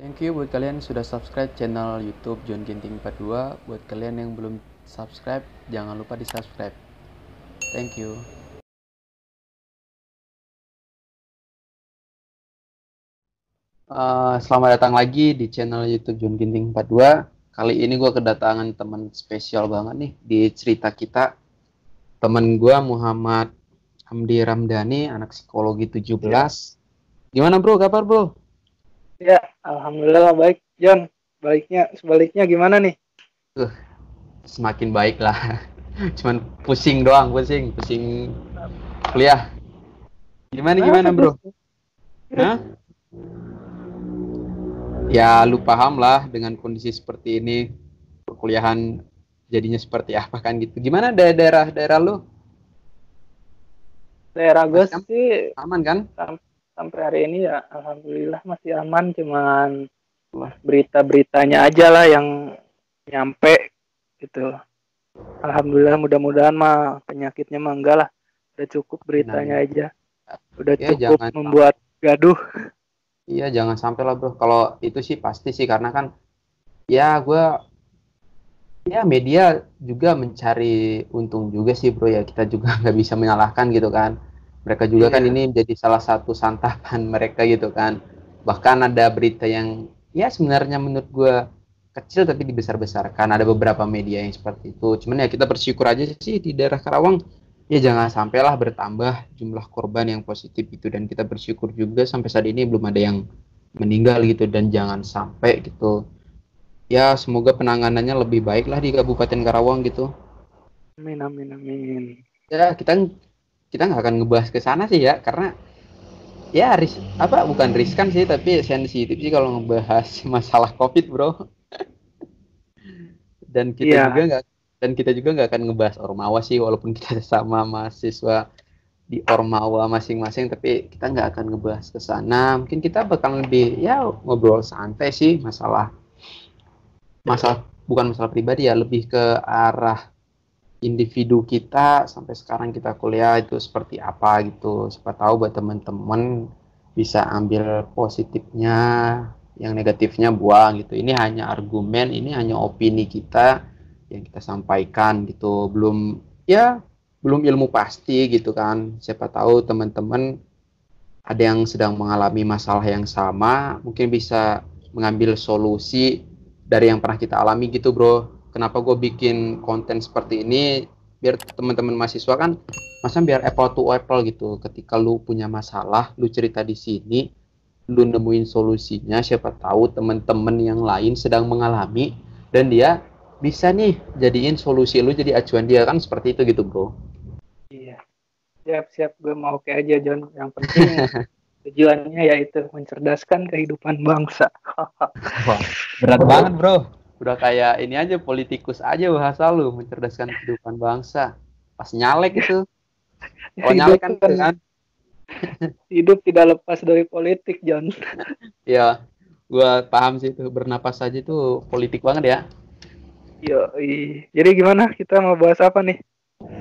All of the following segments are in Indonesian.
Thank you buat kalian yang sudah subscribe channel YouTube John Ginting 42. Buat kalian yang belum subscribe, jangan lupa di subscribe. Thank you. Uh, selamat datang lagi di channel YouTube John Ginting 42. Kali ini gue kedatangan teman spesial banget nih di cerita kita. Temen gue Muhammad Hamdi Ramdhani, anak psikologi 17. Gimana bro, kabar bro? Ya, alhamdulillah baik, John. Baiknya, sebaliknya gimana nih? Uh, semakin baik lah. Cuman pusing doang, pusing, pusing kuliah. Gimana gimana bro? Hah? Ya lu paham lah dengan kondisi seperti ini perkuliahan jadinya seperti apa kan gitu. Gimana daerah daerah lu? Daerah gue sih aman kan? Sam sampai hari ini ya alhamdulillah masih aman cuman berita-beritanya aja lah yang nyampe gitu. Alhamdulillah mudah-mudahan mah penyakitnya mah enggak lah. Udah cukup beritanya nah, aja. Udah ya, cukup membuat gaduh. Iya jangan sampai lah bro. Kalau itu sih pasti sih karena kan ya gue ya media juga mencari untung juga sih bro ya kita juga nggak bisa menyalahkan gitu kan. Mereka juga kan iya. kan ini menjadi salah satu santapan mereka gitu kan. Bahkan ada berita yang ya sebenarnya menurut gue kecil tapi dibesar-besarkan. Ada beberapa media yang seperti itu. Cuman ya kita bersyukur aja sih di daerah Karawang ya jangan sampailah bertambah jumlah korban yang positif itu dan kita bersyukur juga sampai saat ini belum ada yang meninggal gitu dan jangan sampai gitu ya semoga penanganannya lebih baik lah di Kabupaten Karawang gitu amin amin amin ya kita kita nggak akan ngebahas ke sana sih ya. Karena ya ris apa bukan riskan sih tapi sensitif sih kalau ngebahas masalah covid bro. Dan kita yeah. juga nggak dan kita juga nggak akan ngebahas ormawa sih walaupun kita sama mahasiswa di ormawa masing-masing tapi kita nggak akan ngebahas ke sana. Mungkin kita bakal lebih ya ngobrol santai sih masalah masalah bukan masalah pribadi ya lebih ke arah individu kita sampai sekarang kita kuliah itu seperti apa gitu. Siapa tahu buat teman-teman bisa ambil positifnya yang negatifnya buang gitu. Ini hanya argumen ini hanya opini kita yang kita sampaikan gitu. Belum ya belum ilmu pasti gitu kan. Siapa tahu teman-teman ada yang sedang mengalami masalah yang sama mungkin bisa mengambil solusi dari yang pernah kita alami gitu bro kenapa gue bikin konten seperti ini biar teman-teman mahasiswa kan masa biar apple to apple gitu. Ketika lu punya masalah lu cerita di sini lu nemuin solusinya siapa tahu teman-teman yang lain sedang mengalami dan dia bisa nih jadiin solusi lu jadi acuan dia. Kan seperti itu gitu bro. Iya. Siap siap. Gue mau oke aja John. Yang penting tujuannya yaitu mencerdaskan kehidupan bangsa. Wah, berat banget bro udah kayak ini aja politikus aja bahasa lu mencerdaskan kehidupan bangsa pas nyalek itu kalau nyalek kan, kan hidup tidak lepas dari politik John Iya, gue paham sih itu bernapas saja itu politik banget ya Yo, jadi gimana? Kita mau bahas apa nih?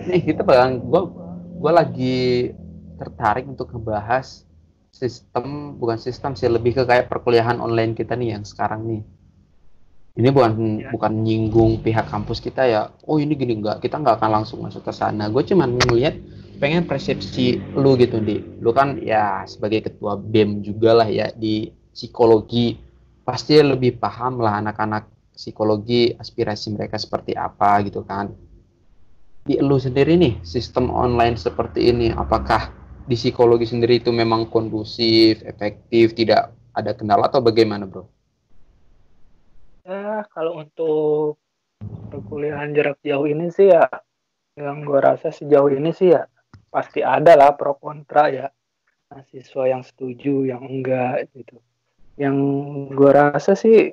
Nih kita bang, gua gua lagi tertarik untuk ngebahas sistem bukan sistem sih lebih ke kayak perkuliahan online kita nih yang sekarang nih. Ini bukan ya. bukan nyinggung pihak kampus kita ya. Oh ini gini enggak, kita nggak akan langsung masuk ke sana. Gue cuman ngeliat pengen persepsi lu gitu di. Lu kan ya sebagai ketua BEM juga lah ya di psikologi pasti lebih paham lah anak-anak psikologi aspirasi mereka seperti apa gitu kan di lu sendiri nih sistem online seperti ini apakah di psikologi sendiri itu memang kondusif efektif tidak ada kendala atau bagaimana bro ya kalau untuk perkuliahan jarak jauh ini sih ya yang gue rasa sejauh ini sih ya pasti ada lah pro kontra ya. Mahasiswa yang setuju yang enggak gitu. Yang gue rasa sih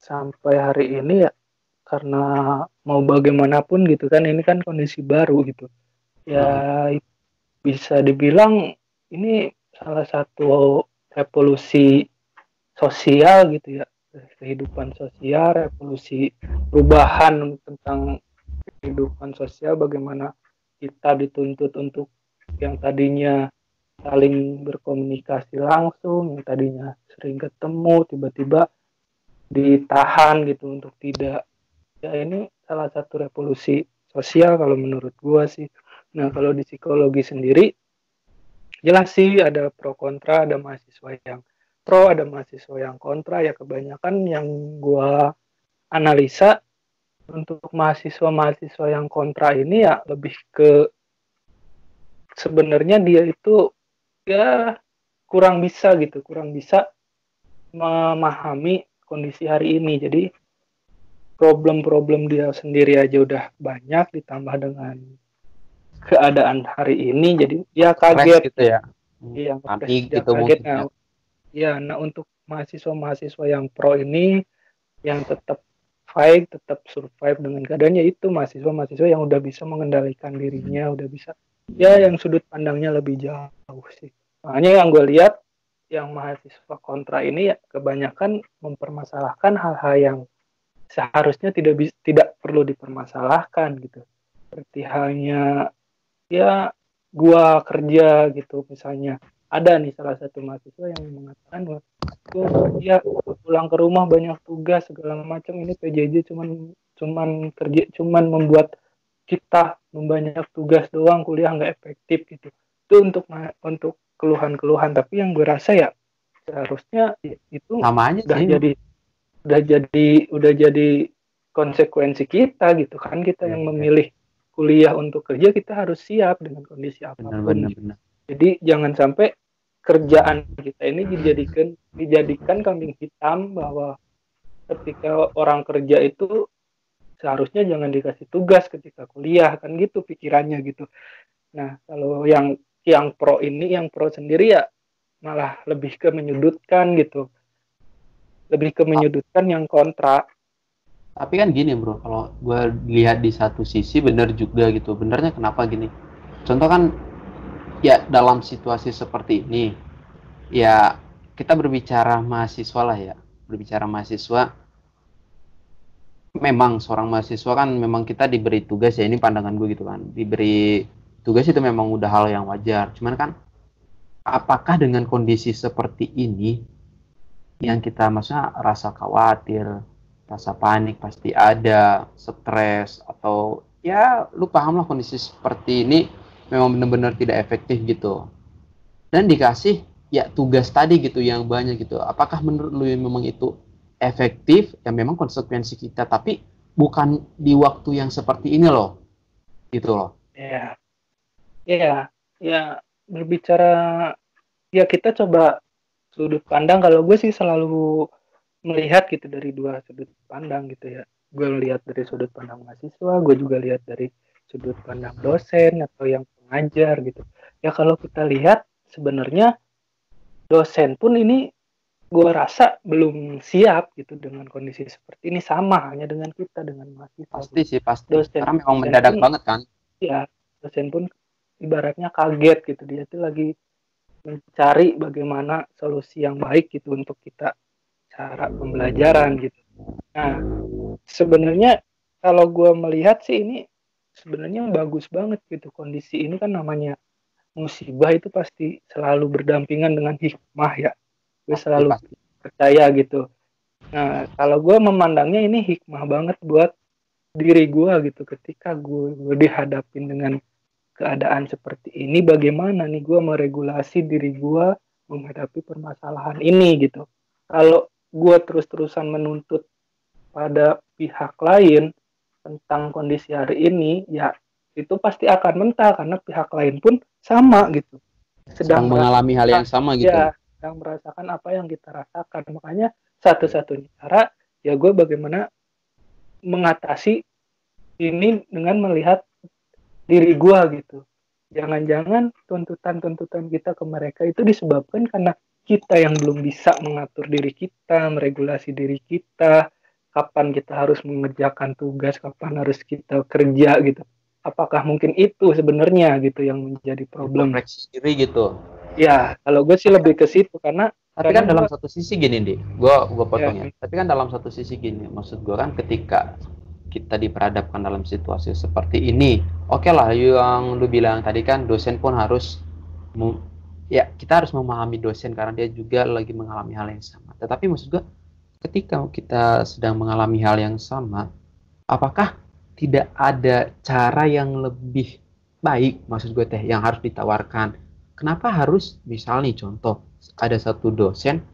sampai hari ini ya karena mau bagaimanapun gitu kan ini kan kondisi baru gitu. Ya bisa dibilang ini salah satu revolusi sosial gitu ya kehidupan sosial revolusi perubahan tentang kehidupan sosial bagaimana kita dituntut untuk yang tadinya saling berkomunikasi langsung yang tadinya sering ketemu tiba-tiba ditahan gitu untuk tidak. Ya ini salah satu revolusi sosial kalau menurut gua sih. Nah kalau di psikologi sendiri jelas sih ada pro kontra ada mahasiswa yang pro ada mahasiswa yang kontra ya kebanyakan yang gua analisa untuk mahasiswa-mahasiswa yang kontra ini ya lebih ke sebenarnya dia itu ya kurang bisa gitu kurang bisa memahami kondisi hari ini. Jadi problem-problem dia sendiri aja udah banyak ditambah dengan keadaan hari ini jadi ya kaget. gitu ya. Iya dia gitu kaget. mungkin nah, ya nah untuk mahasiswa-mahasiswa yang pro ini yang tetap fight tetap survive dengan keadaannya itu mahasiswa-mahasiswa yang udah bisa mengendalikan dirinya udah bisa ya yang sudut pandangnya lebih jauh sih. Makanya yang gue lihat yang mahasiswa kontra ini ya kebanyakan mempermasalahkan hal-hal yang seharusnya tidak bisa tidak perlu dipermasalahkan gitu. Seperti halnya ya gua kerja gitu misalnya ada nih salah satu mahasiswa yang mengatakan bahwa kerja pulang ke rumah banyak tugas segala macam ini PJJ cuman cuman kerja cuman membuat kita membanyak tugas doang kuliah nggak efektif gitu. Itu untuk untuk keluhan-keluhan. Tapi yang gue rasa ya seharusnya itu sama aja udah sih. jadi udah jadi udah jadi konsekuensi kita gitu kan. Kita yang Iya. memilih kuliah untuk kerja kita harus siap dengan kondisi benar apa pun benar benar. Jadi jangan sampai kerjaan kita ini dijadikan dijadikan kambing hitam bahwa ketika orang kerja itu seharusnya jangan dikasih tugas ketika kuliah kan gitu pikirannya gitu. Nah kalau yang yang pro ini yang pro sendiri ya malah lebih ke menyudutkan gitu, lebih ke menyudutkan yang kontra. tapi kan gini bro kalau gue lihat di satu sisi bener juga gitu benernya kenapa gini contoh kan ya dalam situasi seperti ini ya kita berbicara mahasiswa lah ya. Berbicara mahasiswa memang seorang mahasiswa kan memang kita diberi tugas ya ini pandangan gue gitu kan. Diberi tugas itu memang udah hal yang wajar. Cuman kan apakah dengan kondisi seperti ini yang kita maksudnya rasa khawatir rasa panik pasti ada stres atau ya lu paham lah kondisi seperti ini memang benar-benar tidak efektif gitu. Dan dikasih ya tugas tadi gitu yang banyak gitu. Apakah menurut lu memang itu efektif? Ya memang konsekuensi kita tapi bukan di waktu yang seperti ini loh. Gitu loh. Ya, ya, ya berbicara ya kita coba sudut pandang. Kalau gue sih selalu melihat gitu dari dua sudut pandang gitu ya. Gue lihat dari sudut pandang mahasiswa, gue juga lihat dari sudut pandang dosen atau yang pengajar gitu. Ya kalau kita lihat sebenarnya dosen pun ini gue rasa belum siap gitu dengan kondisi seperti ini sama hanya dengan kita dengan mahasiswa. pasti sih pasti Dosen- karena memang mendadak pun- banget kan ya dosen pun ibaratnya kaget gitu dia tuh lagi mencari bagaimana solusi yang baik gitu untuk kita cara pembelajaran gitu. Nah sebenarnya kalau gue melihat sih ini sebenarnya bagus banget gitu kondisi ini kan namanya musibah itu pasti selalu berdampingan dengan hikmah ya. Gue selalu pasti. percaya gitu. Nah kalau gue memandangnya ini hikmah banget buat diri gue gitu ketika gue, gue dihadapin dengan keadaan seperti ini bagaimana nih gue meregulasi diri gue menghadapi permasalahan ini gitu kalau gue terus-terusan menuntut pada pihak lain tentang kondisi hari ini ya itu pasti akan mental karena pihak lain pun sama gitu. Sedang mengalami hal yang sama gitu. ya sedang merasakan apa yang kita rasakan. Makanya satu-satunya cara ya gue bagaimana mengatasi ini dengan melihat diri gue gitu. Jangan-jangan tuntutan-tuntutan kita ke mereka itu disebabkan karena kita yang belum bisa mengatur diri kita meregulasi diri kita kapan kita harus mengerjakan tugas kapan harus kita kerja gitu. Apakah mungkin itu sebenarnya gitu yang menjadi problem? Refleksi diri gitu. Ya kalau gue sih lebih ke situ karena tapi kan dalam satu sisi gini gua gua potong Ya. ya tapi kan dalam satu sisi gini maksud gua kan ketika kita diperhadapkan dalam situasi seperti ini oke lah yang lu bilang tadi kan dosen pun harus ya kita harus memahami dosen karena dia juga lagi mengalami hal yang sama. Tetapi maksud gue ketika kita sedang mengalami hal yang sama, apakah tidak ada cara yang lebih baik maksud gue teh yang harus ditawarkan? Kenapa harus misal nih contoh ada satu dosen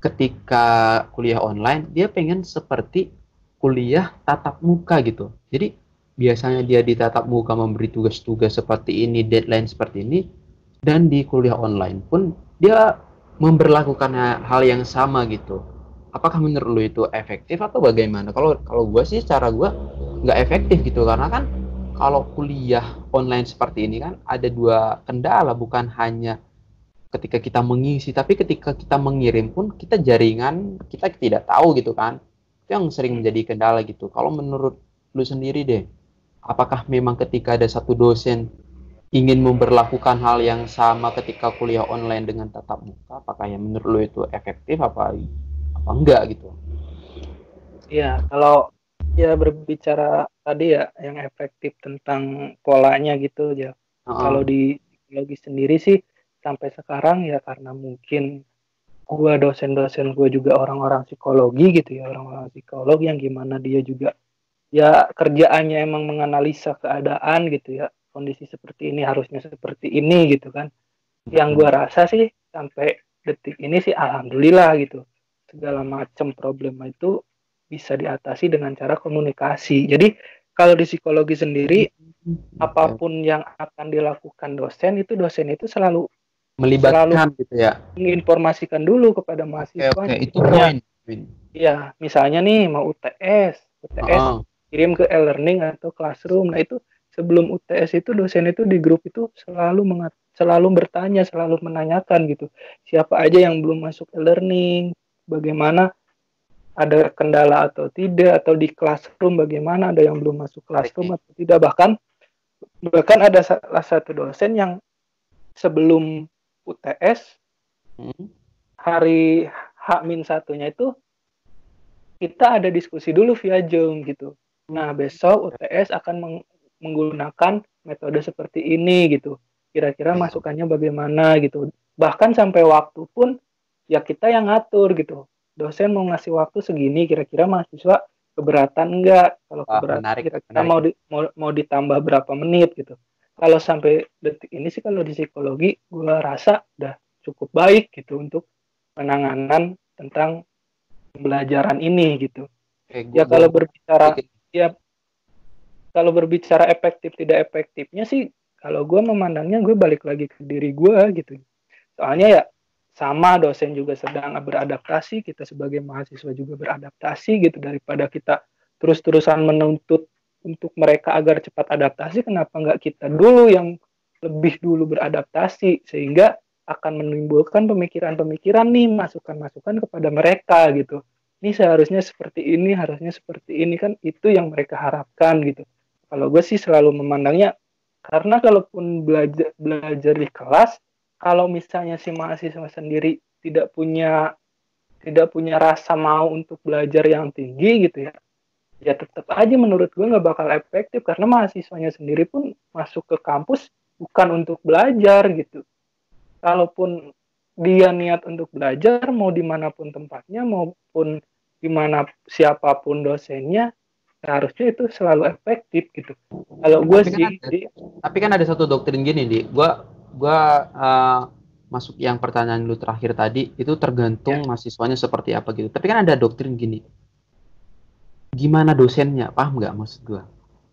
ketika kuliah online dia pengen seperti kuliah tatap muka gitu. Jadi biasanya dia di tatap muka memberi tugas-tugas seperti ini, deadline seperti ini, dan di kuliah online pun dia memperlakukan hal yang sama gitu apakah menurut lu itu efektif atau bagaimana? Kalau kalau gue sih cara gue nggak efektif gitu karena kan kalau kuliah online seperti ini kan ada dua kendala bukan hanya ketika kita mengisi tapi ketika kita mengirim pun kita jaringan kita tidak tahu gitu kan. Itu yang sering menjadi kendala gitu. Kalau menurut lu sendiri deh apakah memang ketika ada satu dosen ingin memperlakukan hal yang sama ketika kuliah online dengan tatap muka apakah yang menurut lo itu efektif apa apa enggak gitu. Ya kalau ya berbicara tadi ya yang efektif tentang polanya gitu ya uh -uh. kalau di psikologi sendiri sih sampai sekarang ya karena mungkin gua dosen-dosen gua juga orang-orang psikologi gitu ya orang-orang psikolog yang gimana dia juga ya kerjaannya emang menganalisa keadaan gitu ya kondisi seperti ini harusnya seperti ini gitu kan. Yang gue rasa sih sampai detik ini sih alhamdulillah gitu segala macam problema itu bisa diatasi dengan cara komunikasi jadi kalau di psikologi sendiri apa pun yang akan dilakukan dosen itu dosen itu selalu melibatkan selalu gitu ya menginformasikan dulu kepada mahasiswa okay, okay. itu poin Iya, misalnya nih mau UTS, UTS oh. kirim ke e-learning atau classroom. Nah itu sebelum UTS itu dosen itu di grup itu selalu mengat selalu bertanya, selalu menanyakan gitu. Siapa aja yang belum masuk e-learning, bagaimana ada kendala atau tidak atau di classroom bagaimana ada yang belum masuk classroom atau tidak bahkan bahkan ada salah satu dosen yang sebelum UTS hmm. hari H min satunya itu kita ada diskusi dulu via Zoom gitu. Nah besok UTS akan menggunakan metode seperti ini gitu. Kira-kira masukannya bagaimana gitu. Bahkan sampai waktu pun ya kita yang ngatur gitu. Dosen mau ngasih waktu segini kira-kira mahasiswa keberatan enggak? Kalau keberatan kira-kira mau, di, mau mau ditambah berapa menit gitu. Kalau sampai detik ini sih kalau di psikologi gue rasa udah cukup baik gitu untuk penanganan tentang pembelajaran ini gitu. Eh, ya kalau berbicara ya kalau berbicara efektif tidak efektifnya sih kalau gue memandangnya gue balik lagi ke diri gue gitu soalnya ya sama dosen juga sedang beradaptasi kita sebagai mahasiswa juga beradaptasi gitu daripada kita terus-terusan menuntut untuk mereka agar cepat adaptasi kenapa nggak kita dulu yang lebih dulu beradaptasi sehingga akan menimbulkan pemikiran-pemikiran nih masukan-masukan kepada mereka gitu. Ini seharusnya seperti ini harusnya seperti ini kan itu yang mereka harapkan gitu. Kalau gue sih selalu memandangnya karena kalaupun belajar belajar di kelas kalau misalnya si mahasiswa sendiri tidak punya tidak punya rasa mau untuk belajar yang tinggi gitu ya ya tetap aja menurut gue nggak bakal efektif karena mahasiswanya sendiri pun masuk ke kampus bukan untuk belajar gitu kalaupun dia niat untuk belajar mau di mana pun tempatnya maupun di mana siapa pun dosennya harusnya itu selalu efektif gitu. Kalau gue sih, kan ada, tapi kan ada satu doktrin gini di, gue gue uh, masuk yang pertanyaan lu terakhir tadi itu tergantung ya. mahasiswanya seperti apa gitu. Tapi kan ada doktrin gini, gimana dosennya, paham nggak maksud gue?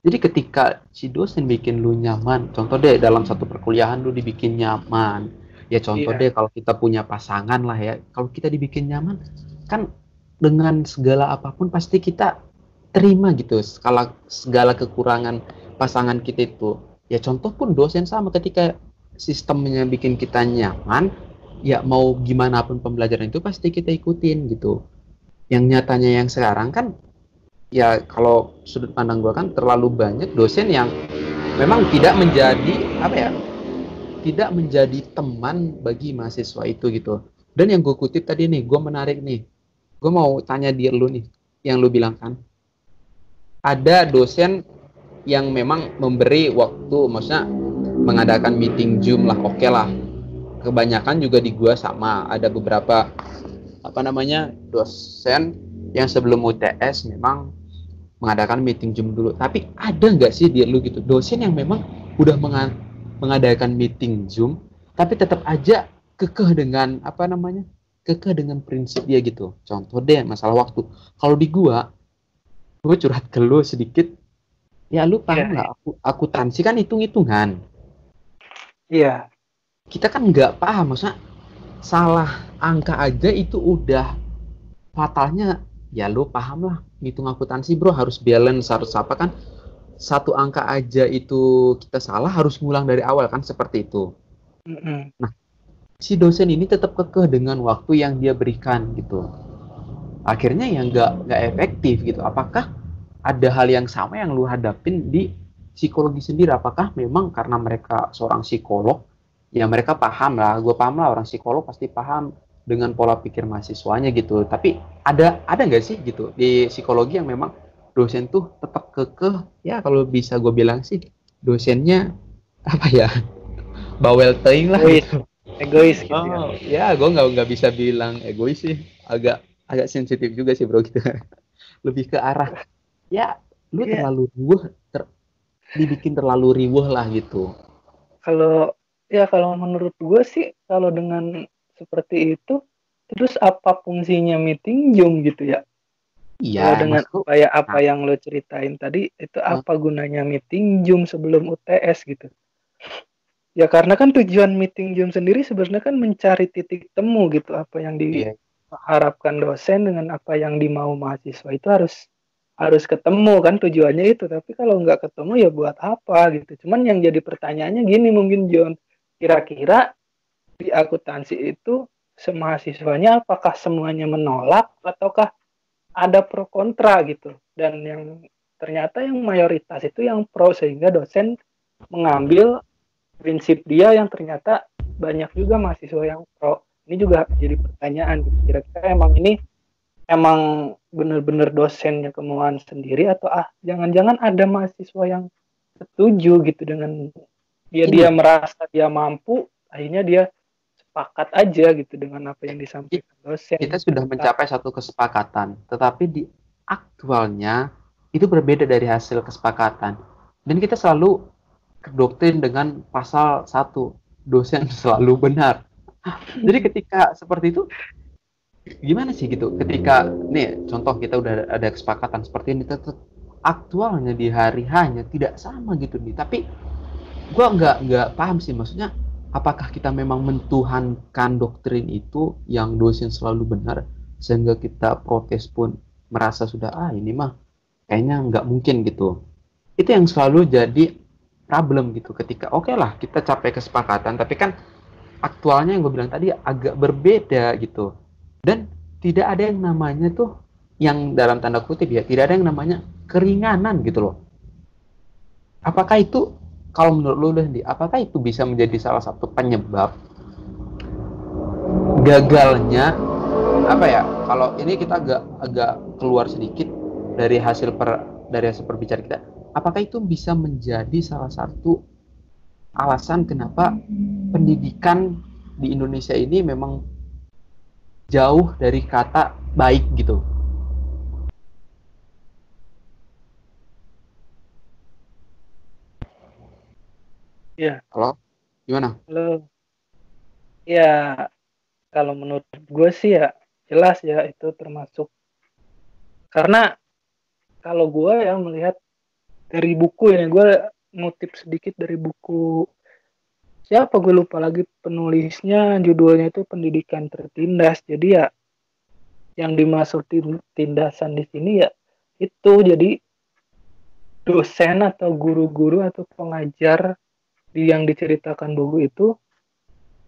Jadi ketika si dosen bikin lu nyaman, contoh deh dalam satu perkuliahan lu dibikin nyaman, ya contoh yeah. deh kalau kita punya pasangan lah ya, kalau kita dibikin nyaman, kan dengan segala apa pun pasti kita terima gitu segala segala kekurangan pasangan kita itu ya contoh pun dosen sama ketika sistemnya bikin kita nyaman ya mau gimana pun pembelajaran itu pasti kita ikutin gitu. Yang nyatanya yang sekarang kan ya kalau sudut pandang gua kan terlalu banyak dosen yang memang tidak menjadi apa ya tidak menjadi teman bagi mahasiswa itu gitu. Dan yang gue kutip tadi nih gue menarik nih. Gue mau tanya dia lu nih yang lu bilang kan. Ada dosen yang memang memberi waktu maksudnya mengadakan meeting Zoom lah oke okay lah kebanyakan juga di gua sama ada beberapa apa namanya dosen yang sebelum UTS memang mengadakan meeting Zoom dulu. Tapi ada nggak sih dia lu gitu dosen yang memang udah mengadakan meeting Zoom, tapi tetap aja kekeh dengan apa namanya kekeh dengan prinsip dia gitu. Contoh deh masalah waktu. Kalau di gua, gua curhat ke lu sedikit. Ya lu paham iya. nggak? Yeah. Aku akuntansi kan hitung-hitungan. Iya. Kita kan nggak paham, maksudnya salah angka aja itu udah fatalnya ya lu paham lah ngitung akuntansi bro harus balance harus apa kan satu angka aja itu kita salah harus ngulang dari awal kan seperti itu mm -hmm. nah si dosen ini tetap kekeh dengan waktu yang dia berikan gitu akhirnya yang nggak nggak efektif gitu apakah ada hal yang sama yang lu hadapin di psikologi sendiri apakah memang karena mereka seorang psikolog ya mereka paham lah gue paham lah orang psikolog pasti paham dengan pola pikir mahasiswanya gitu. Tapi ada ada nggak sih gitu di psikologi yang memang dosen tuh tetap kekeh ya kalau bisa gue bilang sih dosennya apa ya bawel teing lah egois, gitu. egois gitu ya. oh, ya. ya gue nggak nggak bisa bilang egois sih agak agak sensitif juga sih bro gitu lebih ke arah ya lu yeah. terlalu riuh ter, dibikin terlalu riuh lah gitu kalau ya kalau menurut gue sih kalau dengan seperti itu terus apa fungsinya meeting Zoom gitu ya Iya, dengan maksud, upaya apa nah. yang lo ceritain tadi itu nah. apa gunanya meeting Zoom sebelum UTS gitu? Ya karena kan tujuan meeting Zoom sendiri sebenarnya kan mencari titik temu gitu apa yang iya. diharapkan dosen dengan apa yang dimau mahasiswa itu harus harus ketemu kan tujuannya itu. Tapi kalau nggak ketemu ya buat apa gitu. Cuman yang jadi pertanyaannya gini mungkin John. Kira-kira di akuntansi itu semahasiswanya apakah semuanya menolak ataukah ada pro kontra gitu? Dan yang ternyata yang mayoritas itu yang pro sehingga dosen mengambil prinsip dia yang ternyata banyak juga mahasiswa yang pro. Ini juga jadi pertanyaan kira-kira emang ini emang benar-benar dosennya kemauan sendiri atau ah jangan-jangan ada mahasiswa yang setuju gitu dengan dia dia merasa dia mampu akhirnya dia sepakat aja gitu dengan apa yang disampaikan dosen. Kita sudah mencapai satu kesepakatan, tetapi di aktualnya itu berbeda dari hasil kesepakatan. Dan kita selalu doktrin dengan pasal satu dosen selalu benar. Jadi ketika seperti itu gimana sih gitu? Ketika nih contoh kita udah ada kesepakatan seperti ini tetap aktualnya di hari hanya tidak sama gitu nih. Tapi gua nggak nggak paham sih maksudnya apakah kita memang mentuhankan doktrin itu yang dosen selalu benar sehingga kita protes pun merasa sudah ah ini mah kayaknya nggak mungkin gitu itu yang selalu jadi problem gitu ketika oke okay lah kita capai kesepakatan tapi kan aktualnya yang gue bilang tadi agak berbeda gitu dan tidak ada yang namanya tuh yang dalam tanda kutip ya tidak ada yang namanya keringanan gitu loh apakah itu kalau menurut lu Dendi, apakah itu bisa menjadi salah satu penyebab gagalnya apa ya? Kalau ini kita agak agak keluar sedikit dari hasil per dari hasil perbicaraan kita, apakah itu bisa menjadi salah satu alasan kenapa pendidikan di Indonesia ini memang jauh dari kata baik gitu? Iya. Halo? Gimana? Halo. Ya, kalau menurut gue sih ya jelas ya itu termasuk karena kalau gue ya melihat dari buku ini gue ngutip sedikit dari buku siapa? Gue lupa lagi penulisnya. Judulnya itu pendidikan tertindas. Jadi ya yang dimaksud tindasan di sini ya itu jadi dosen atau guru-guru atau pengajar yang diceritakan buku itu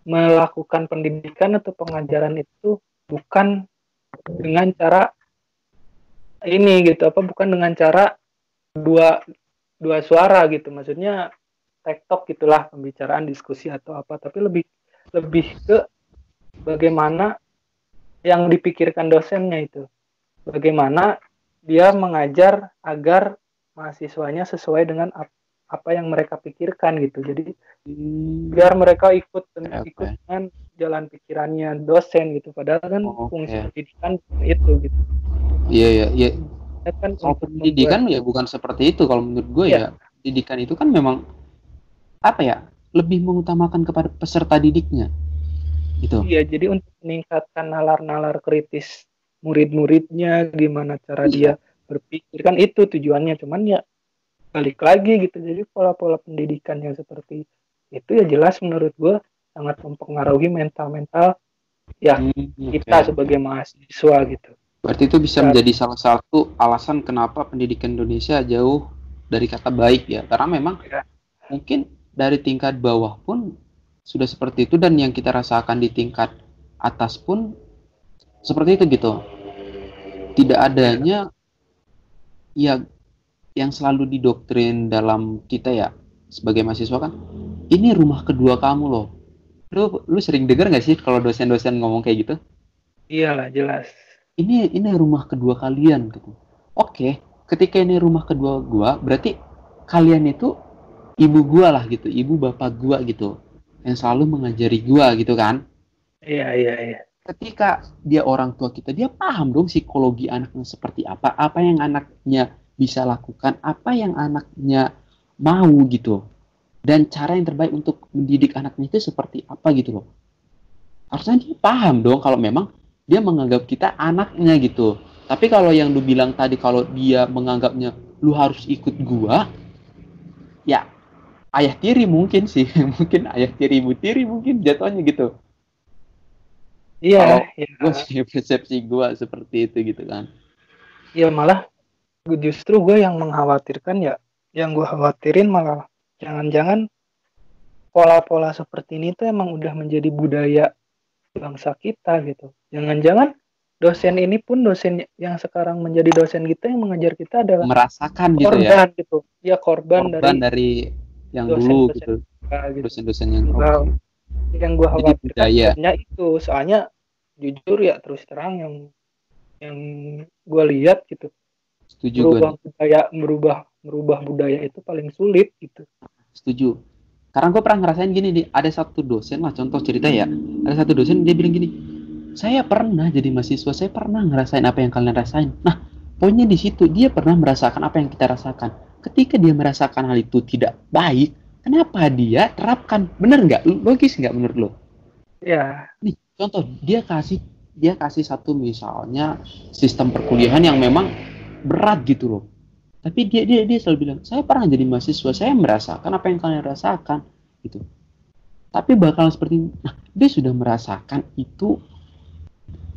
melakukan pendidikan atau pengajaran itu bukan dengan cara ini gitu apa? Bukan dengan cara dua dua suara gitu. Maksudnya tektok gitulah pembicaraan diskusi atau apa. Tapi lebih lebih ke bagaimana yang dipikirkan dosennya itu. Bagaimana dia mengajar agar mahasiswanya sesuai dengan apa yang mereka pikirkan gitu. Jadi biar mereka ikut okay. ikut dengan jalan pikirannya dosen gitu. Padahal kan oh, fungsi pendidikan itu gitu. Iya iya iya. Ya kan kalau pendidikan membuat... ya bukan seperti itu. Kalau menurut gue ya. ya pendidikan itu kan memang apa ya lebih mengutamakan kepada peserta didiknya gitu. Iya jadi untuk meningkatkan nalar-nalar kritis murid-muridnya gimana cara iya. dia berpikir kan itu tujuannya cuman ya balik lagi gitu. Jadi pola-pola pendidikan yang seperti itu ya jelas menurut gue sangat mempengaruhi mental-mental ya hmm, kita sebagai mahasiswa gitu. Berarti itu bisa nah, menjadi salah satu alasan kenapa pendidikan Indonesia jauh dari kata baik ya. Karena memang ya. mungkin dari tingkat bawah pun sudah seperti itu dan yang kita rasakan di tingkat atas pun seperti itu gitu. Tidak adanya ya yang selalu didoktrin dalam kita ya sebagai mahasiswa kan ini rumah kedua kamu loh. Lu lu sering dengar nggak sih kalau dosen-dosen ngomong kayak gitu? Iyalah jelas. Ini ini rumah kedua kalian gitu. Oke ketika ini rumah kedua gua berarti kalian itu ibu gua lah gitu ibu bapak gua gitu yang selalu mengajari gua gitu kan. Iya iya iya. Ketika dia orang tua kita dia paham dong psikologi anaknya seperti apa apa yang anaknya bisa lakukan apa yang anaknya mau gitu. Dan cara yang terbaik untuk mendidik anaknya itu seperti apa gitu loh. Harusnya dia paham dong kalau memang dia menganggap kita anaknya gitu. Tapi kalau yang lu bilang tadi kalau dia menganggapnya lu harus ikut gua ayah tiri mungkin sih mungkin ayah tiri ibu tiri mungkin jatuhnya gitu. Iya ya. gue sih persepsi gua seperti itu gitu kan. Ya malah justru gue yang mengkhawatirkan ya yang gue khawatirin malah jangan-jangan pola-pola seperti ini tuh emang udah menjadi budaya bangsa kita gitu. Jangan-jangan dosen ini pun dosen yang sekarang menjadi dosen kita yang mengajar kita adalah merasakan korban, gitu ya. gitu. Ya korban, korban dari, dari yang dosen, dulu dosen gitu. gitu dosen-dosen yang nah, yang gue khawatirkan itu soalnya jujur ya terus terang yang yang gue lihat gitu Setuju merubah gue. budaya merubah merubah budaya itu paling sulit gitu. Setuju. Karena gue pernah ngerasain gini nih, ada satu dosen lah contoh cerita ya, ada satu dosen dia bilang gini, saya pernah jadi mahasiswa, saya pernah ngerasain apa yang kalian rasain. Nah, poinnya di situ dia pernah merasakan apa yang kita rasakan. Ketika dia merasakan hal itu tidak baik, kenapa dia terapkan? Bener nggak? Logis nggak menurut lo? Ya. Nih, contoh dia kasih dia kasih satu misalnya sistem perkuliahan yang memang berat gitu loh tapi dia dia dia selalu bilang saya pernah jadi mahasiswa saya merasakan apa yang kalian rasakan gitu tapi bakal seperti nah dia sudah merasakan itu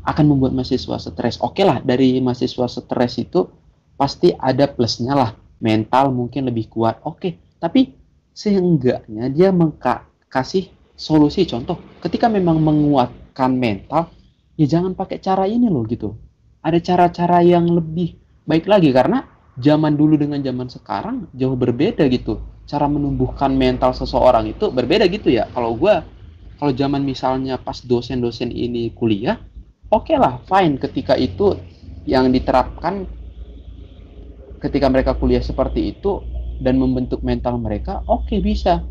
akan membuat mahasiswa stres oke okay lah dari mahasiswa stres itu pasti ada plusnya lah mental mungkin lebih kuat. Oke okay. tapi seenggaknya dia mengka kasih solusi. Contoh ketika memang menguatkan mental ya jangan pakai cara ini loh gitu. Ada cara-cara yang lebih baik lagi karena zaman dulu dengan zaman sekarang jauh berbeda gitu. Cara menumbuhkan mental seseorang itu berbeda gitu ya. Kalau gue kalau zaman misalnya pas dosen-dosen ini kuliah oke okay lah fine. Ketika itu yang diterapkan ketika mereka kuliah seperti itu dan membentuk mental mereka oke okay, bisa.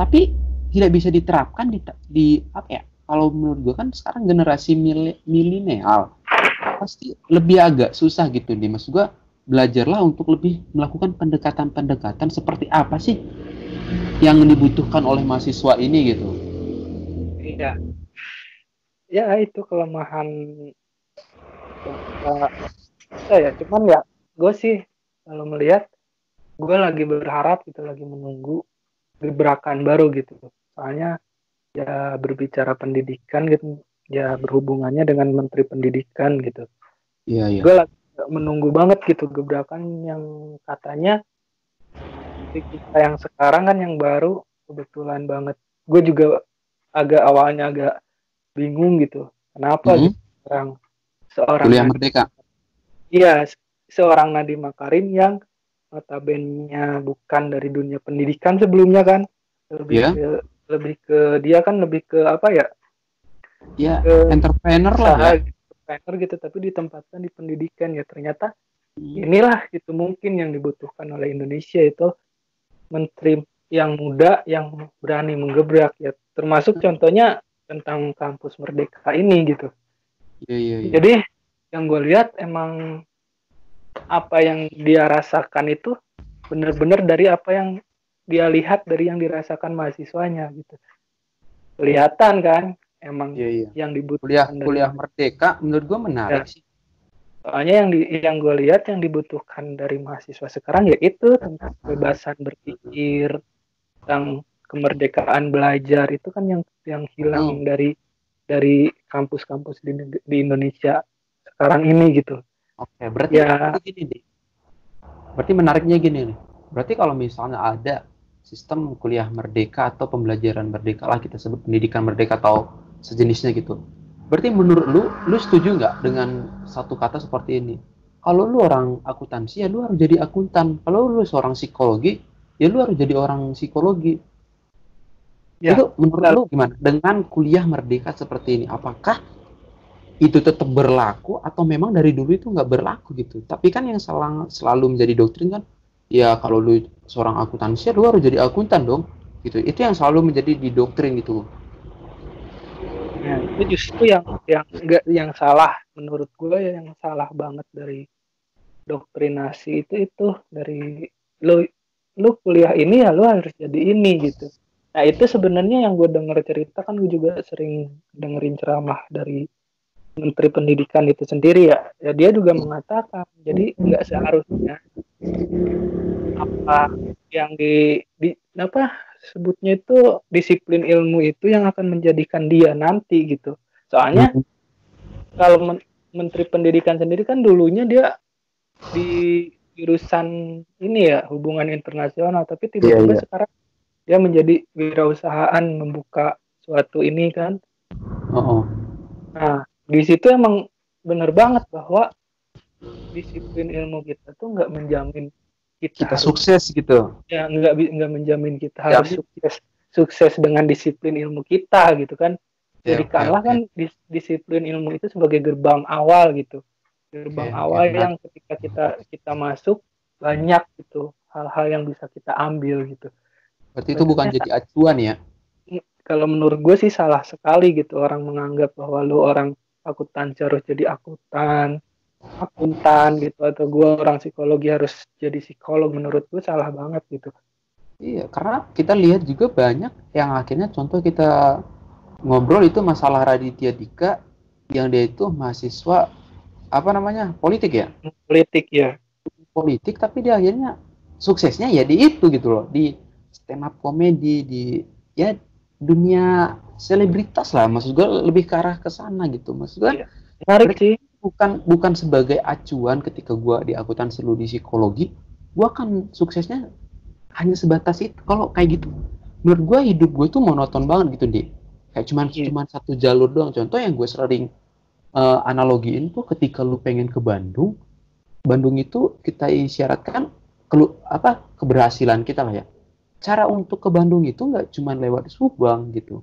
Tapi tidak bisa diterapkan di, di apa ya kalau menurut gue kan sekarang generasi milenial pasti lebih agak susah gitu nih. Mas gua belajarlah untuk lebih melakukan pendekatan-pendekatan seperti apa sih yang dibutuhkan oleh mahasiswa ini gitu. Iya. Ya itu kelemahan saya cuman ya gue sih kalau melihat gue lagi berharap gitu lagi menunggu gebrakan baru gitu soalnya ya berbicara pendidikan gitu ya berhubungannya dengan Menteri Pendidikan gitu. Iya iya. Gue lagi menunggu banget gitu gebrakan yang katanya kita yang sekarang kan yang baru kebetulan banget. Gue juga agak awalnya agak bingung gitu. Kenapa mm -hmm. gitu seorang seorang Kuliah Merdeka. Iya, seorang Nadiem Makarim yang notabene bukan dari dunia pendidikan sebelumnya kan? Lebih yeah. ke lebih ke dia kan lebih ke apa ya? Ya ke entrepreneur lah ya. entrepreneur gitu tapi ditempatkan di pendidikan ya. Ternyata hmm. inilah gitu mungkin yang dibutuhkan oleh Indonesia itu menteri yang muda yang berani menggebrak ya. Termasuk contohnya tentang kampus merdeka ini gitu. Iya, iya, iya. jadi yang gue lihat emang apa yang dia rasakan itu benar-benar dari apa yang dia lihat dari yang dirasakan mahasiswanya gitu kelihatan kan emang Iya, iya. yang Kuliah dibutuhkan dari- kuliah merdeka menurut gua menarik Ya. sih. soalnya yang di, yang gue lihat yang dibutuhkan dari mahasiswa sekarang ya itu tentang kebebasan berpikir tentang kemerdekaan belajar itu kan yang yang hilang dari dari kampus-kampus di, di Indonesia sekarang ini gitu Oke, berarti Ya. gini deh. Berarti menariknya gini nih. Berarti kalau misalnya ada sistem kuliah merdeka atau pembelajaran merdeka lah kita sebut pendidikan merdeka atau sejenisnya gitu. Berarti menurut lu, lu setuju nggak dengan satu kata seperti ini? Kalau lu orang akuntansi ya lu harus jadi akuntan. Kalau lu seorang psikologi ya lu harus jadi orang psikologi. Ya, itu menurut lu gimana? Dengan kuliah merdeka seperti ini, apakah itu tetap berlaku atau memang dari dulu itu nggak berlaku gitu? Tapi kan yang salah selalu menjadi doktrin kan, ya kalau lu seorang akuntansi, lu harus jadi akuntan dong, gitu. Itu yang selalu menjadi di doktrin gitu. Ya, itu justru yang yang enggak yang salah menurut gue ya yang salah banget dari doktrinasi itu itu dari lu lu kuliah ini ya lu harus jadi ini gitu. Nah itu sebenarnya yang gue denger cerita kan gue juga sering dengerin ceramah dari Menteri Pendidikan itu sendiri ya. Ya dia juga mengatakan jadi nggak seharusnya apa yang di, di apa sebutnya itu disiplin ilmu itu yang akan menjadikan dia nanti gitu. Soalnya kalau men- Menteri Pendidikan sendiri kan dulunya dia di jurusan ini ya hubungan internasional, tapi tiba-tiba Iya, iya. sekarang dia menjadi wirausahaan membuka suatu ini kan. Oh, oh. Nah di situ emang bener banget bahwa disiplin ilmu kita tuh nggak menjamin kita, kita harus- sukses gitu. ya nggak nggak menjamin kita Ya, harus sukses sukses dengan disiplin ilmu kita gitu kan Ya, jadikanlah oke, oke. kan dis- disiplin ilmu itu sebagai gerbang awal gitu gerbang Oke, awal oke, yang ketika kita kita masuk banyak gitu hal-hal yang bisa kita ambil gitu Berarti itu bukan jadi acuan ya? kalau menurut gue sih salah sekali gitu orang menganggap bahwa lu orang akuntansi harus jadi akuntan. Akuntan gitu atau gue orang psikologi harus jadi psikolog menurut gue salah banget gitu. Iya, karena kita lihat juga banyak yang akhirnya contoh kita ngobrol itu masalah Raditya Dika yang dia itu mahasiswa apa namanya politik ya? Politik ya. Politik tapi dia akhirnya suksesnya ya di itu gitu loh. Di stand up komedi di ya dunia selebritas lah. Maksud gue lebih ke arah ke sana gitu. Maksud gue Iya. menarik sih. bukan bukan sebagai acuan ketika gua di akuntansi lu di psikologi gua kan suksesnya hanya sebatas itu. Kalau kayak gitu menurut gua hidup gue tuh monoton banget gitu deh kayak cuman Iya. cuman satu jalur doang. Contoh yang gue sering eh, analogiin tuh ketika lu pengen ke Bandung Bandung itu kita isyaratkan kelu apa keberhasilan kita lah ya cara untuk ke Bandung itu nggak cuman lewat Subang gitu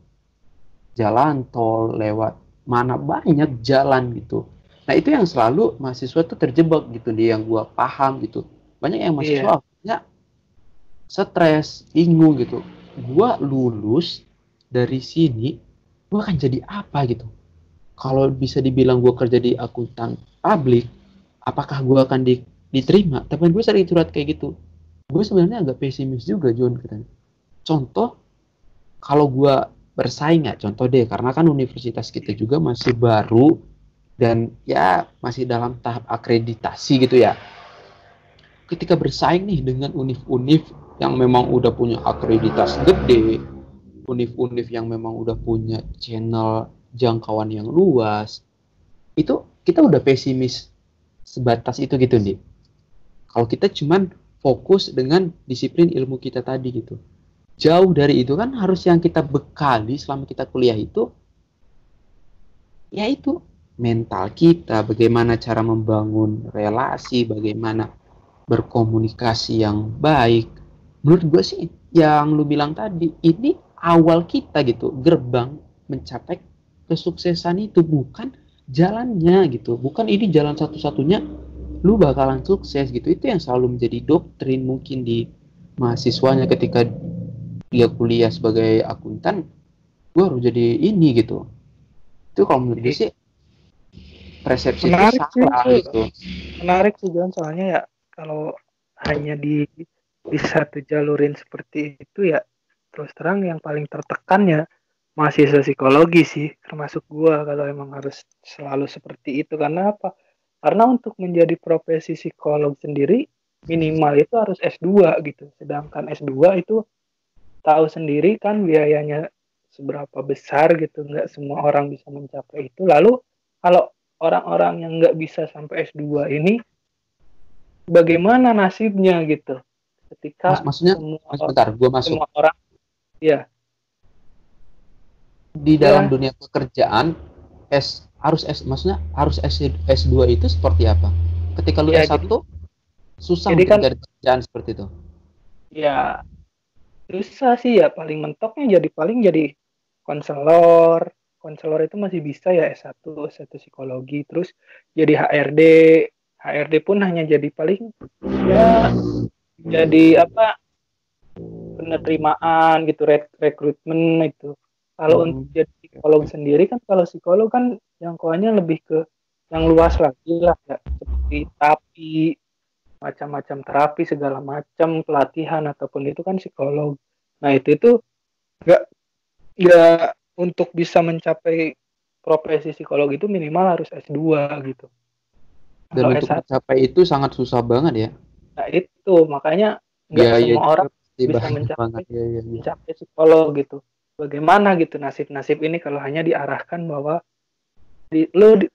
jalan tol lewat mana banyak jalan gitu Nah itu yang selalu mahasiswa tuh terjebak gitu dia yang gua paham gitu. Banyak yang mahasiswa akhirnya stres, bingung gitu. Gua lulus dari sini, gua akan jadi apa gitu. Kalau bisa dibilang gua kerja di akuntan publik, apakah gua akan di- diterima? Tapi gue sering curhat kayak gitu. Gue sebenarnya agak pesimis juga John katanya. Contoh kalau gua bersaing ya, contoh deh karena kan universitas kita juga masih baru dan ya masih dalam tahap akreditasi gitu ya. Ketika bersaing nih dengan univ-univ yang memang udah punya akreditasi gede, univ-univ yang memang udah punya channel jangkauan yang luas, itu kita udah pesimis sebatas itu gitu nih. Kalau kita cuman fokus dengan disiplin ilmu kita tadi gitu. Jauh dari itu kan harus yang kita bekali selama kita kuliah itu yaitu mental kita, bagaimana cara membangun relasi, bagaimana berkomunikasi yang baik. Menurut gue sih, yang lu bilang tadi, ini awal kita gitu, gerbang mencapai kesuksesan itu bukan jalannya gitu, bukan ini jalan satu-satunya lu bakalan sukses gitu. Itu yang selalu menjadi doktrin mungkin di mahasiswanya ketika dia kuliah sebagai akuntan gue harus jadi ini gitu. Itu kalau menurut gue sih persepsi Menarik itu sih, salah itu. gitu. Menarik sih John. Soalnya ya kalau hanya di di satu jalurin seperti itu ya terus terang yang paling tertekan ya mahasiswa psikologi sih termasuk gua kalau emang harus selalu seperti itu. Karena apa karena untuk menjadi profesi psikolog sendiri minimal itu harus S2 gitu. Sedangkan S2 itu tahu sendiri kan biayanya seberapa besar gitu. Nggak semua orang bisa mencapai itu. Lalu kalau orang-orang yang nggak bisa sampai S2 ini bagaimana nasibnya gitu? Ketika Mas, maksudnya semua, mas, bentar gue masuk. semua orang ya di dalam Ya. dunia pekerjaan S harus S maksudnya harus S, S2 itu seperti apa? Ketika lu Ya, S1 susah jadi kan- mencari pekerjaan seperti itu. Ya susah sih ya. Paling mentoknya jadi paling jadi konselor. Konselor itu masih bisa ya S1 S1 psikologi terus jadi HRD HRD pun hanya jadi paling ya jadi apa penerimaan gitu rek rekrutmen itu kalau Hmm. untuk jadi psikolog sendiri kan kalau psikolog kan jangkauannya lebih ke yang luas lagi lah ya seperti terapi macam-macam terapi segala macam pelatihan ataupun itu kan psikolog nah itu itu nggak nggak untuk bisa mencapai profesi psikolog itu minimal harus S2 gitu dan Kalau untuk S1 mencapai itu sangat susah banget ya nah itu makanya nggak biaya semua juga orang bisa mencapai. banget ya, ya, ya. mencapai psikolog gitu. Bagaimana gitu nasib-nasib ini kalau hanya diarahkan bahwa di lo di,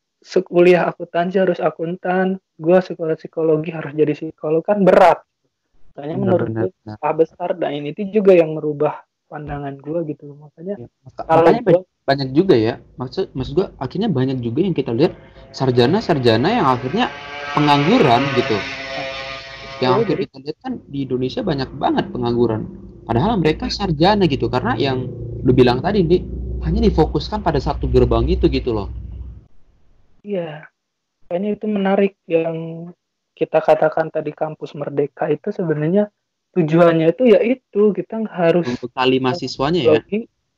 kuliah akuntansi harus akuntan, gua sekolah psikologi harus jadi psikolog kan berat. Makanya menurut Benar, gue benar. salah besar dan ini itu juga yang merubah pandangan gua gitu. Makanya Ya, maka- kalau makanya gua, banyak, juga ya maksud maksud gua akhirnya banyak juga yang kita lihat sarjana-sarjana yang akhirnya pengangguran gitu yang Iya, akhir jadi- kita lihat kan di Indonesia banyak banget pengangguran padahal mereka sarjana gitu karena yang lu bilang tadi di hanya difokuskan pada satu gerbang itu gitu loh. Iya, makanya itu menarik yang kita katakan tadi kampus merdeka itu sebenarnya tujuannya itu ya itu kita nggak harus membekali mahasiswanya ya?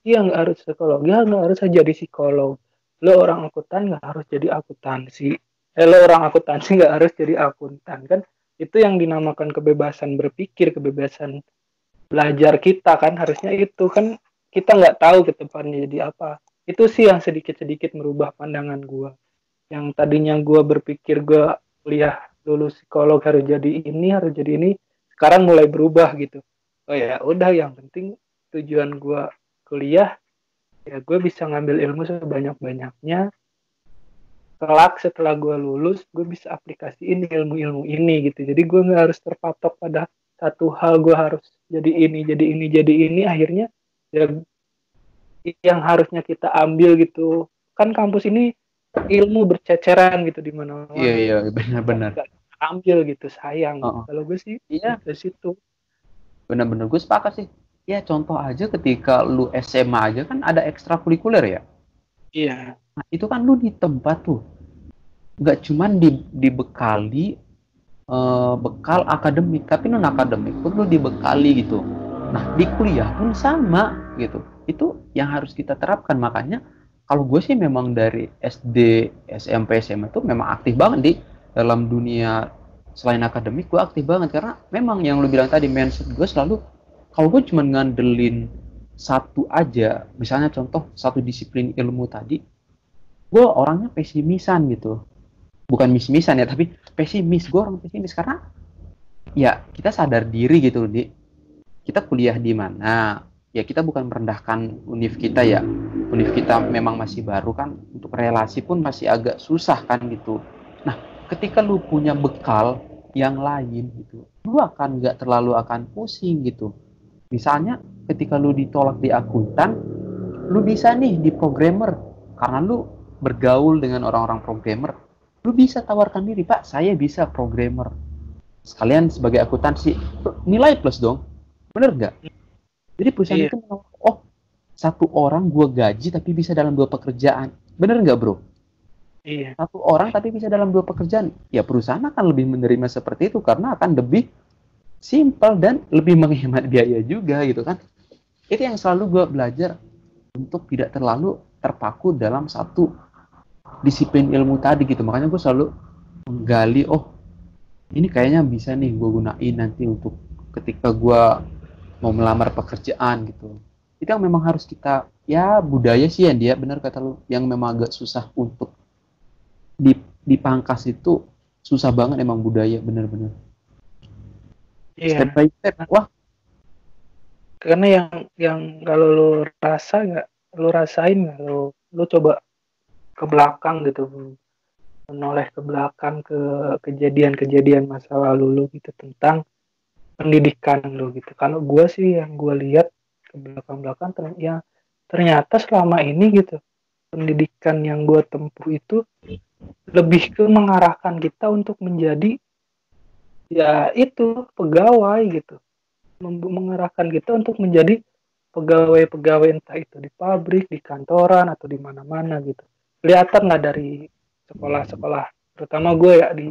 iya nggak harus psikologi nggak harus jadi psikolog. Lo orang akuntan nggak harus jadi akuntansi. Eh, lo orang akuntansi nggak harus jadi akuntan kan? Itu yang dinamakan kebebasan berpikir kebebasan belajar kita kan harusnya itu kan kita nggak tahu ke depannya jadi apa. Itu sih yang sedikit-sedikit merubah pandangan gua. Yang tadinya gua berpikir gua kuliah lulus psikolog harus jadi ini harus jadi ini sekarang mulai berubah gitu. Oh ya udah yang penting tujuan gua kuliah ya gue bisa ngambil ilmu sebanyak banyaknya kelak setelah gue lulus gue bisa aplikasiin ilmu-ilmu ini gitu. Jadi gue nggak harus terpatok pada satu hal gue harus jadi ini jadi ini jadi ini akhirnya ya yang harusnya kita ambil gitu. Kan kampus ini ilmu berceceran gitu di mana-mana. Iya iya benar-benar. Ambil gitu sayang. Oh, oh. kalau gue sih iya. dari situ. Benar-benar gue sepakat sih. Ya contoh aja ketika lu SMA aja kan ada ekstrakurikuler ya? Iya. Nah, itu kan lu di tempat tuh. Nggak cuman di, dibekali eh, bekal akademik, tapi non akademik pun lu dibekali gitu. Nah, di kuliah pun sama gitu. Itu yang harus kita terapkan. Makanya kalau gue sih memang dari SD, SMP, SMA itu memang aktif banget di dalam dunia selain akademik gue aktif banget karena memang yang lu bilang tadi mindset gue selalu kalau gue cuma ngandelin satu aja, misalnya contoh satu disiplin ilmu tadi, gue orangnya pesimisan gitu bukan mis-misan ya tapi pesimis. Gue orang pesimis karena ya kita sadar diri gitu di. Kita kuliah di mana? Ya kita bukan merendahkan univ kita ya. Univ kita memang masih baru kan untuk relasi pun masih agak susah kan gitu. Nah ketika lu punya bekal yang lain gitu lu akan nggak terlalu akan pusing gitu. Misalnya ketika lu ditolak di akuntan lu bisa nih di programmer. Karena lu bergaul dengan orang-orang programmer lu bisa tawarkan diri pak saya bisa programmer. Sekalian sebagai akuntansi nilai plus dong. Bener nggak? Jadi perusahaan Iya. itu menawar, oh satu orang gua gaji tapi bisa dalam dua pekerjaan. Bener nggak bro? Iya. Satu orang tapi bisa dalam dua pekerjaan. Ya perusahaan akan lebih menerima seperti itu karena akan lebih simpel dan lebih menghemat biaya juga gitu kan. Itu yang selalu gue belajar untuk tidak terlalu terpaku dalam satu disiplin ilmu tadi gitu. Makanya gue selalu menggali oh ini kayaknya bisa nih gue gunain nanti untuk ketika gue mau melamar pekerjaan gitu. Itu yang memang harus kita ya budaya sih ya dia benar kata lu yang memang agak susah untuk dipangkas itu susah banget emang budaya bener-bener Iya. step by step wah. Karena yang yang kalau lu rasa nggak, lu rasain nggak, lu lu coba ke belakang gitu, menoleh ke belakang ke kejadian-kejadian masa lalu lu gitu tentang pendidikan lu gitu. Kalau gua sih yang gua lihat ke belakang-belakang ter- ya ternyata selama ini gitu pendidikan yang gua tempuh itu lebih ke mengarahkan kita untuk menjadi ya itu pegawai gitu. Mem- mengarahkan kita untuk menjadi pegawai-pegawai entah itu di pabrik di kantoran atau di mana-mana gitu kelihatan lah dari sekolah-sekolah terutama gue ya di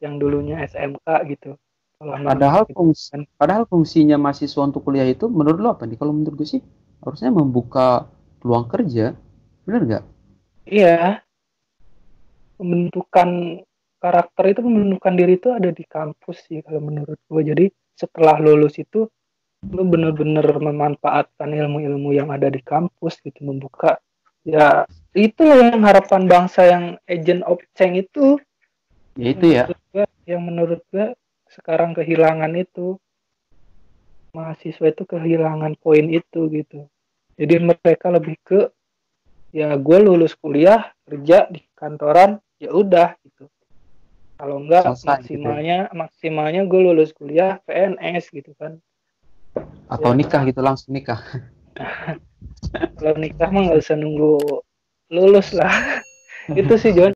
yang dulunya SMK gitu. Sekolah padahal gitu fungsi kan. padahal fungsinya mahasiswa untuk kuliah itu menurut lo apa nih? Kalau menurut gue sih harusnya membuka peluang kerja bener nggak? Iya. Pembentukan karakter itu pembentukan diri itu ada di kampus sih kalau menurut gue. Jadi setelah lulus itu lu bener-bener memanfaatkan ilmu-ilmu yang ada di kampus gitu membuka ya itu yang harapan bangsa yang agent of change itu. Ya itu ya. gua- yang menurut gue sekarang kehilangan itu. Mahasiswa itu kehilangan poin itu gitu. Jadi mereka lebih ke ya gue lulus kuliah kerja di kantoran ya udah gitu. Kalau enggak Selesai gitu ya. maksimalnya maksimalnya gue lulus kuliah PNS gitu kan. Atau Ya. nikah gitu langsung nikah kalau nikah mah nggak usah nunggu lulus lah. Itu sih John